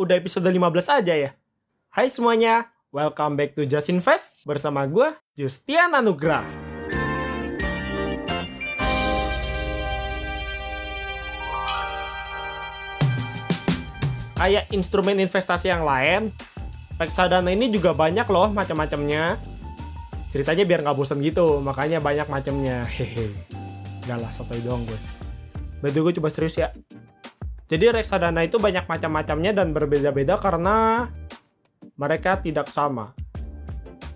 udah episode 15 aja ya. Hai semuanya, welcome back to Just Invest bersama gue, Justian Anugrah. Kayak instrumen investasi yang lain, reksadana ini juga banyak loh macam-macamnya. Ceritanya biar nggak bosan gitu, makanya banyak macamnya. Hehe. Gak lah, sotoy doang gue. Berarti gue coba serius ya. Jadi reksadana itu banyak macam-macamnya dan berbeda-beda karena mereka tidak sama.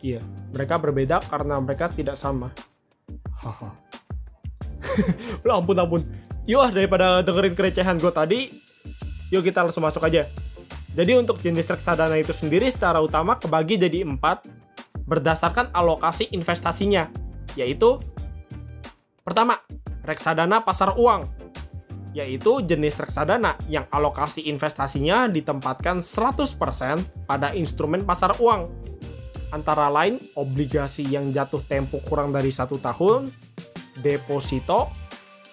Iya, mereka berbeda karena mereka tidak sama. Haha. Lah ampun ampun. Yuk ah, daripada dengerin kerecehan gue tadi, yuk kita langsung masuk aja. Jadi untuk jenis reksadana itu sendiri secara utama kebagi jadi empat berdasarkan alokasi investasinya, yaitu pertama, reksadana pasar uang, yaitu jenis reksadana yang alokasi investasinya ditempatkan 100% pada instrumen pasar uang. Antara lain obligasi yang jatuh tempo kurang dari satu tahun, deposito,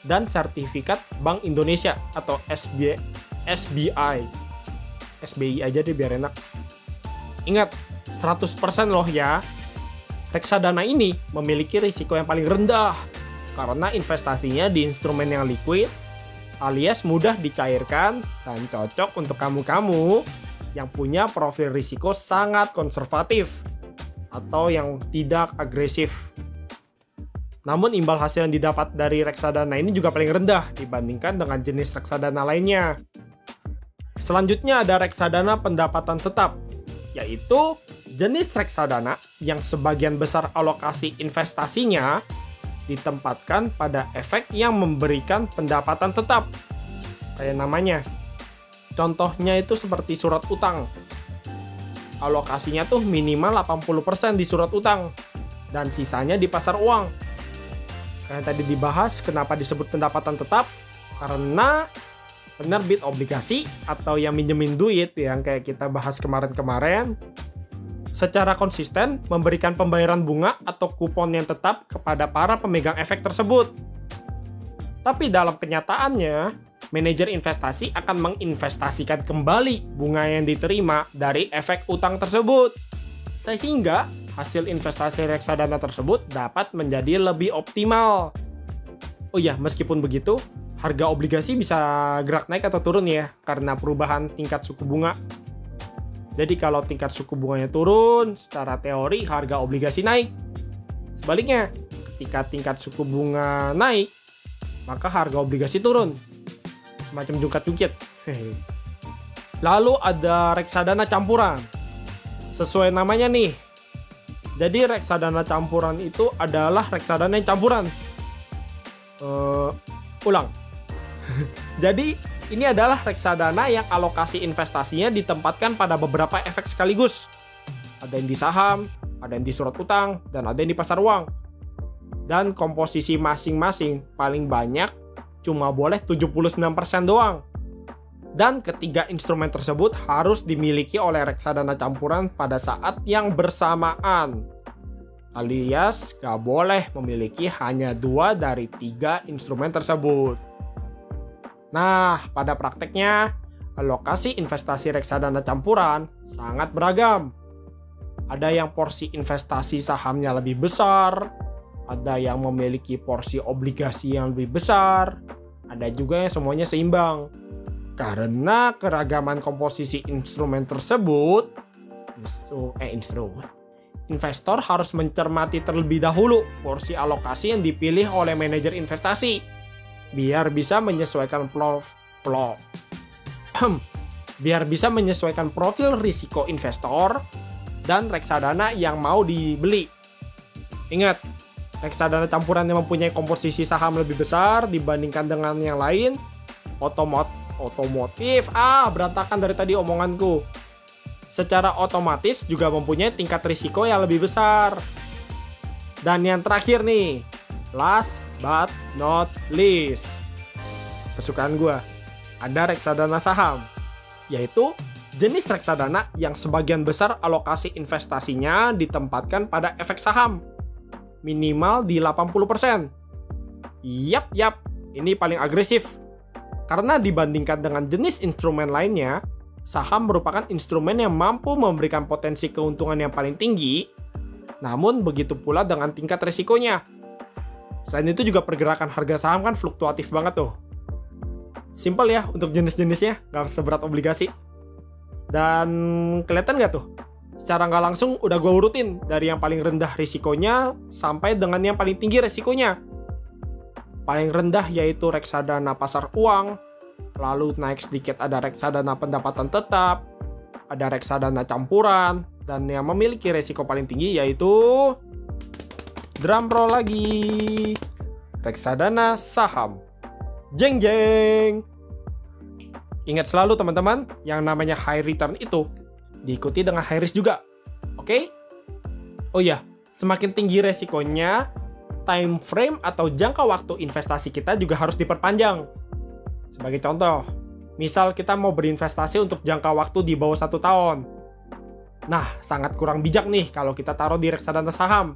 dan sertifikat Bank Indonesia atau SB, SBI. SBI aja deh biar enak. Ingat, 100% loh ya. Reksadana ini memiliki risiko yang paling rendah karena investasinya di instrumen yang liquid alias mudah dicairkan dan cocok untuk kamu-kamu yang punya profil risiko sangat konservatif atau yang tidak agresif. Namun imbal hasil yang didapat dari reksadana ini juga paling rendah dibandingkan dengan jenis reksadana lainnya. Selanjutnya ada reksadana pendapatan tetap, yaitu jenis reksadana yang sebagian besar alokasi investasinya ditempatkan pada efek yang memberikan pendapatan tetap. Kayak namanya. Contohnya itu seperti surat utang. Alokasinya tuh minimal 80% di surat utang dan sisanya di pasar uang. Karena tadi dibahas kenapa disebut pendapatan tetap karena penerbit obligasi atau yang minjemin duit yang kayak kita bahas kemarin-kemarin secara konsisten memberikan pembayaran bunga atau kupon yang tetap kepada para pemegang efek tersebut. Tapi dalam kenyataannya, manajer investasi akan menginvestasikan kembali bunga yang diterima dari efek utang tersebut. Sehingga hasil investasi reksadana tersebut dapat menjadi lebih optimal. Oh ya, meskipun begitu, harga obligasi bisa gerak naik atau turun ya karena perubahan tingkat suku bunga. Jadi kalau tingkat suku bunganya turun, secara teori harga obligasi naik. Sebaliknya, ketika tingkat suku bunga naik, maka harga obligasi turun. Semacam jungkat-jungkit. Lalu ada reksadana campuran. Sesuai namanya nih. Jadi reksadana campuran itu adalah reksadana yang campuran. Uh, ulang. Jadi ini adalah reksadana yang alokasi investasinya ditempatkan pada beberapa efek sekaligus. Ada yang di saham, ada yang di surat utang, dan ada yang di pasar uang. Dan komposisi masing-masing paling banyak cuma boleh 79% doang. Dan ketiga instrumen tersebut harus dimiliki oleh reksadana campuran pada saat yang bersamaan. Alias gak boleh memiliki hanya dua dari tiga instrumen tersebut. Nah, pada prakteknya, alokasi investasi reksadana campuran sangat beragam. Ada yang porsi investasi sahamnya lebih besar, ada yang memiliki porsi obligasi yang lebih besar, ada juga yang semuanya seimbang. Karena keragaman komposisi instrumen tersebut, instru, eh instrumen, investor harus mencermati terlebih dahulu porsi alokasi yang dipilih oleh manajer investasi biar bisa menyesuaikan plov plov biar bisa menyesuaikan profil risiko investor dan reksadana yang mau dibeli. Ingat, reksadana campuran yang mempunyai komposisi saham lebih besar dibandingkan dengan yang lain, otomot otomotif, ah berantakan dari tadi omonganku. Secara otomatis juga mempunyai tingkat risiko yang lebih besar. Dan yang terakhir nih, last but not least. Kesukaan gue, ada reksadana saham, yaitu jenis reksadana yang sebagian besar alokasi investasinya ditempatkan pada efek saham, minimal di 80%. Yap, yap, ini paling agresif. Karena dibandingkan dengan jenis instrumen lainnya, saham merupakan instrumen yang mampu memberikan potensi keuntungan yang paling tinggi, namun begitu pula dengan tingkat resikonya. Selain itu juga pergerakan harga saham kan fluktuatif banget tuh. Simpel ya untuk jenis-jenisnya, nggak seberat obligasi. Dan kelihatan nggak tuh? Secara nggak langsung udah gue urutin dari yang paling rendah risikonya sampai dengan yang paling tinggi risikonya. Paling rendah yaitu reksadana pasar uang, lalu naik sedikit ada reksadana pendapatan tetap, ada reksadana campuran, dan yang memiliki resiko paling tinggi yaitu drum roll lagi reksadana saham. Jeng jeng. Ingat selalu teman-teman, yang namanya high return itu diikuti dengan high risk juga. Oke? Okay? Oh iya, semakin tinggi resikonya, time frame atau jangka waktu investasi kita juga harus diperpanjang. Sebagai contoh, misal kita mau berinvestasi untuk jangka waktu di bawah satu tahun. Nah, sangat kurang bijak nih kalau kita taruh di reksadana saham.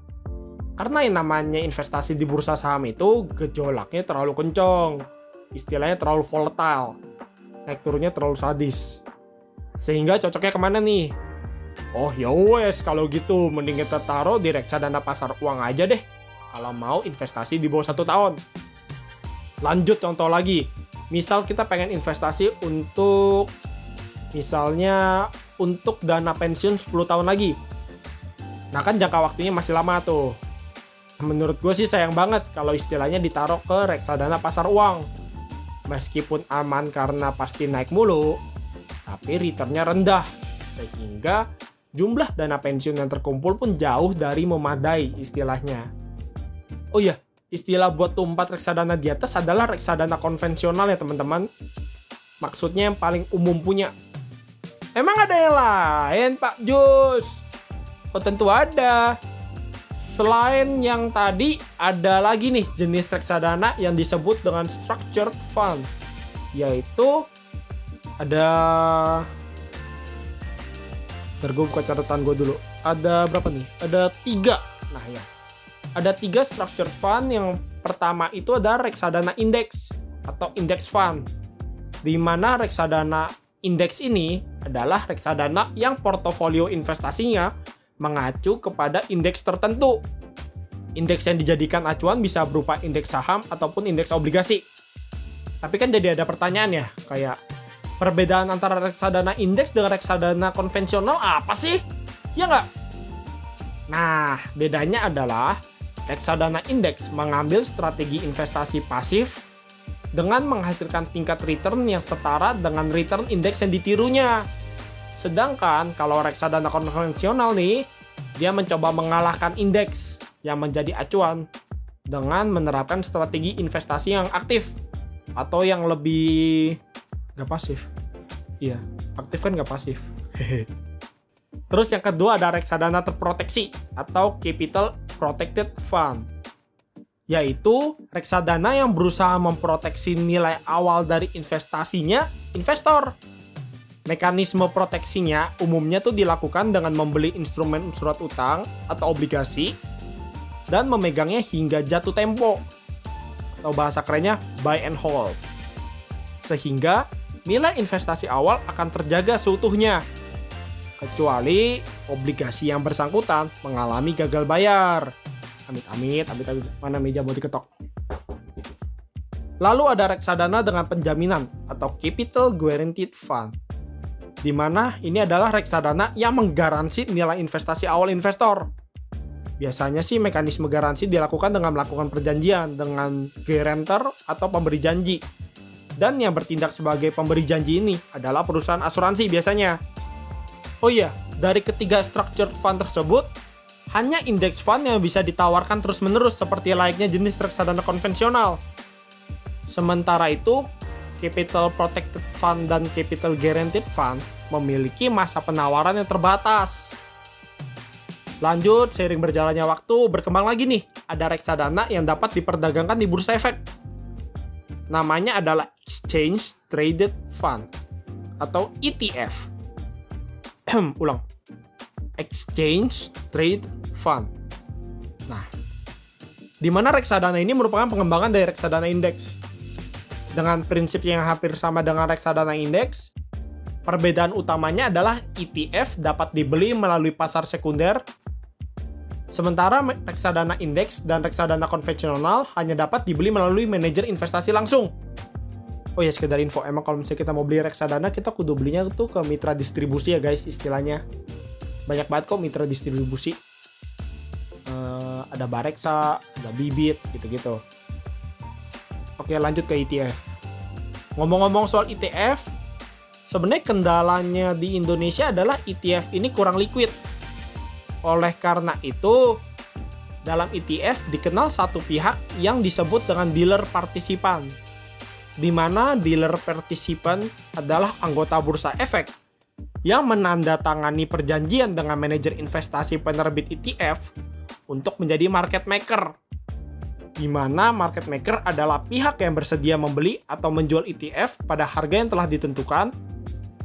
Karena yang namanya investasi di bursa saham itu gejolaknya terlalu kencang. Istilahnya terlalu volatile. Naik turunnya terlalu sadis. Sehingga cocoknya ke mana nih? Oh ya wes kalau gitu mending kita taruh di reksadana pasar uang aja deh. Kalau mau investasi di bawah satu tahun. Lanjut contoh lagi, misal kita pengen investasi untuk misalnya untuk dana pensiun 10 tahun lagi. Nah kan jangka waktunya masih lama tuh. Menurut gue sih sayang banget kalau istilahnya ditaruh ke reksadana pasar uang. Meskipun aman karena pasti naik mulu, tapi returnnya rendah. Sehingga jumlah dana pensiun yang terkumpul pun jauh dari memadai istilahnya. Oh iya, istilah buat tumpat reksadana di atas adalah reksadana konvensional ya teman-teman. Maksudnya yang paling umum punya. Emang ada yang lain Pak Jus? Oh tentu ada. Selain yang tadi, ada lagi nih jenis reksadana yang disebut dengan structured fund. Yaitu ada... Ntar buka catatan gue dulu. Ada berapa nih? Ada tiga. Nah ya, ada tiga structure fund yang pertama itu ada reksadana indeks atau index fund di mana reksadana indeks ini adalah reksadana yang portofolio investasinya mengacu kepada indeks tertentu. Indeks yang dijadikan acuan bisa berupa indeks saham ataupun indeks obligasi. Tapi kan jadi ada pertanyaan ya, kayak perbedaan antara reksadana indeks dengan reksadana konvensional apa sih? Ya nggak? Nah, bedanya adalah reksadana indeks mengambil strategi investasi pasif dengan menghasilkan tingkat return yang setara dengan return indeks yang ditirunya. Sedangkan kalau reksadana konvensional nih, dia mencoba mengalahkan indeks yang menjadi acuan dengan menerapkan strategi investasi yang aktif atau yang lebih nggak pasif. Iya, aktif kan nggak pasif. Terus yang kedua ada reksadana terproteksi atau capital protected fund. Yaitu reksadana yang berusaha memproteksi nilai awal dari investasinya investor. Mekanisme proteksinya umumnya tuh dilakukan dengan membeli instrumen surat utang atau obligasi dan memegangnya hingga jatuh tempo. Atau bahasa kerennya buy and hold. Sehingga nilai investasi awal akan terjaga seutuhnya kecuali obligasi yang bersangkutan mengalami gagal bayar. Amit amit, amit amit, mana meja mau diketok. Lalu ada reksadana dengan penjaminan atau capital guaranteed fund. Di mana ini adalah reksadana yang menggaransi nilai investasi awal investor. Biasanya sih mekanisme garansi dilakukan dengan melakukan perjanjian dengan guarantor atau pemberi janji. Dan yang bertindak sebagai pemberi janji ini adalah perusahaan asuransi biasanya Oh iya, dari ketiga structured fund tersebut, hanya index fund yang bisa ditawarkan terus-menerus seperti layaknya jenis reksadana konvensional. Sementara itu, capital protected fund dan capital guaranteed fund memiliki masa penawaran yang terbatas. Lanjut, seiring berjalannya waktu, berkembang lagi nih. Ada reksadana yang dapat diperdagangkan di bursa efek. Namanya adalah Exchange Traded Fund atau ETF ulang exchange trade fund. Nah, di mana reksadana ini merupakan pengembangan dari reksadana indeks. Dengan prinsip yang hampir sama dengan reksadana indeks, Perbedaan utamanya adalah ETF dapat dibeli melalui pasar sekunder, sementara reksadana indeks dan reksadana konvensional hanya dapat dibeli melalui manajer investasi langsung. Oh ya sekedar info, emang kalau misalnya kita mau beli reksadana kita kudu belinya tuh ke mitra distribusi ya guys istilahnya. Banyak banget kok mitra distribusi. Uh, ada Bareksa, ada Bibit, gitu-gitu. Oke lanjut ke ETF. Ngomong-ngomong soal ETF, sebenarnya kendalanya di Indonesia adalah ETF ini kurang liquid. Oleh karena itu, dalam ETF dikenal satu pihak yang disebut dengan dealer partisipan, di mana dealer partisipan adalah anggota bursa efek yang menandatangani perjanjian dengan manajer investasi penerbit ETF untuk menjadi market maker. Di mana market maker adalah pihak yang bersedia membeli atau menjual ETF pada harga yang telah ditentukan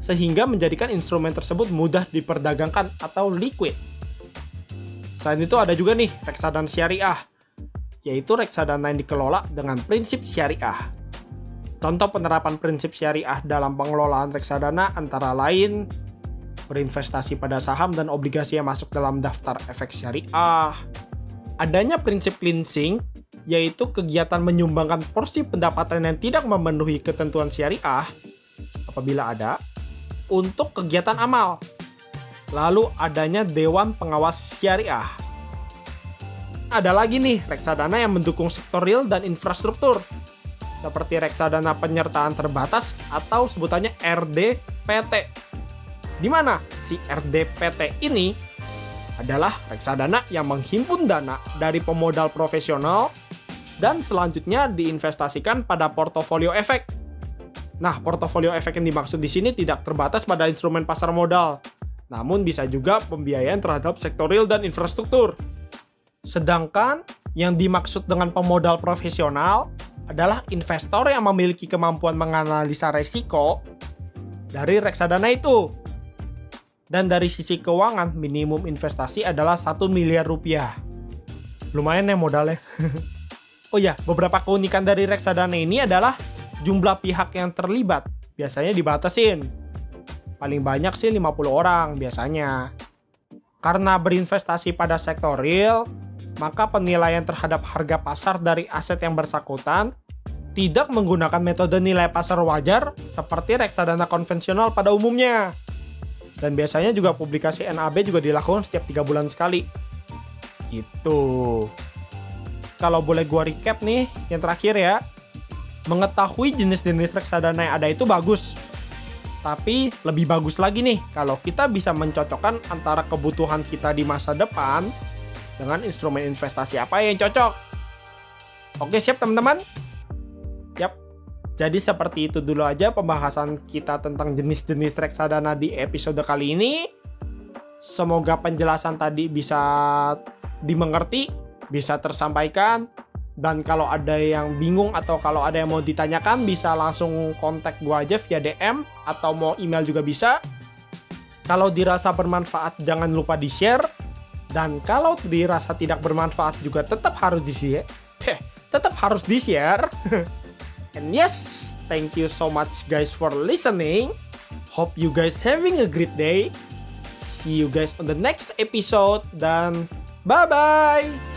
sehingga menjadikan instrumen tersebut mudah diperdagangkan atau liquid. Selain itu ada juga nih reksadana syariah, yaitu reksadana yang dikelola dengan prinsip syariah. Contoh penerapan prinsip syariah dalam pengelolaan reksadana antara lain berinvestasi pada saham dan obligasi yang masuk dalam daftar efek syariah. Adanya prinsip cleansing, yaitu kegiatan menyumbangkan porsi pendapatan yang tidak memenuhi ketentuan syariah apabila ada untuk kegiatan amal. Lalu adanya Dewan Pengawas Syariah. Ada lagi nih reksadana yang mendukung sektor real dan infrastruktur. Seperti reksadana penyertaan terbatas atau sebutannya RDPT. Di mana si RDPT ini adalah reksadana yang menghimpun dana dari pemodal profesional dan selanjutnya diinvestasikan pada portofolio efek Nah, portofolio efek yang dimaksud di sini tidak terbatas pada instrumen pasar modal, namun bisa juga pembiayaan terhadap sektor real dan infrastruktur. Sedangkan yang dimaksud dengan pemodal profesional adalah investor yang memiliki kemampuan menganalisa resiko dari reksadana itu. Dan dari sisi keuangan, minimum investasi adalah 1 miliar rupiah. Lumayan ya modalnya. oh ya, beberapa keunikan dari reksadana ini adalah jumlah pihak yang terlibat biasanya dibatasin. Paling banyak sih 50 orang biasanya. Karena berinvestasi pada sektor real, maka penilaian terhadap harga pasar dari aset yang bersangkutan tidak menggunakan metode nilai pasar wajar seperti reksadana konvensional pada umumnya. Dan biasanya juga publikasi NAB juga dilakukan setiap tiga bulan sekali. Gitu. Kalau boleh gua recap nih, yang terakhir ya, mengetahui jenis-jenis reksadana yang ada itu bagus. Tapi lebih bagus lagi nih kalau kita bisa mencocokkan antara kebutuhan kita di masa depan dengan instrumen investasi apa yang cocok. Oke, siap teman-teman? Yap. Jadi seperti itu dulu aja pembahasan kita tentang jenis-jenis reksadana di episode kali ini. Semoga penjelasan tadi bisa dimengerti, bisa tersampaikan, dan kalau ada yang bingung atau kalau ada yang mau ditanyakan bisa langsung kontak gue aja via DM atau mau email juga bisa. Kalau dirasa bermanfaat jangan lupa di-share. Dan kalau dirasa tidak bermanfaat juga tetap harus di-share. Heh, tetap harus di-share. And yes, thank you so much guys for listening. Hope you guys having a great day. See you guys on the next episode dan bye-bye.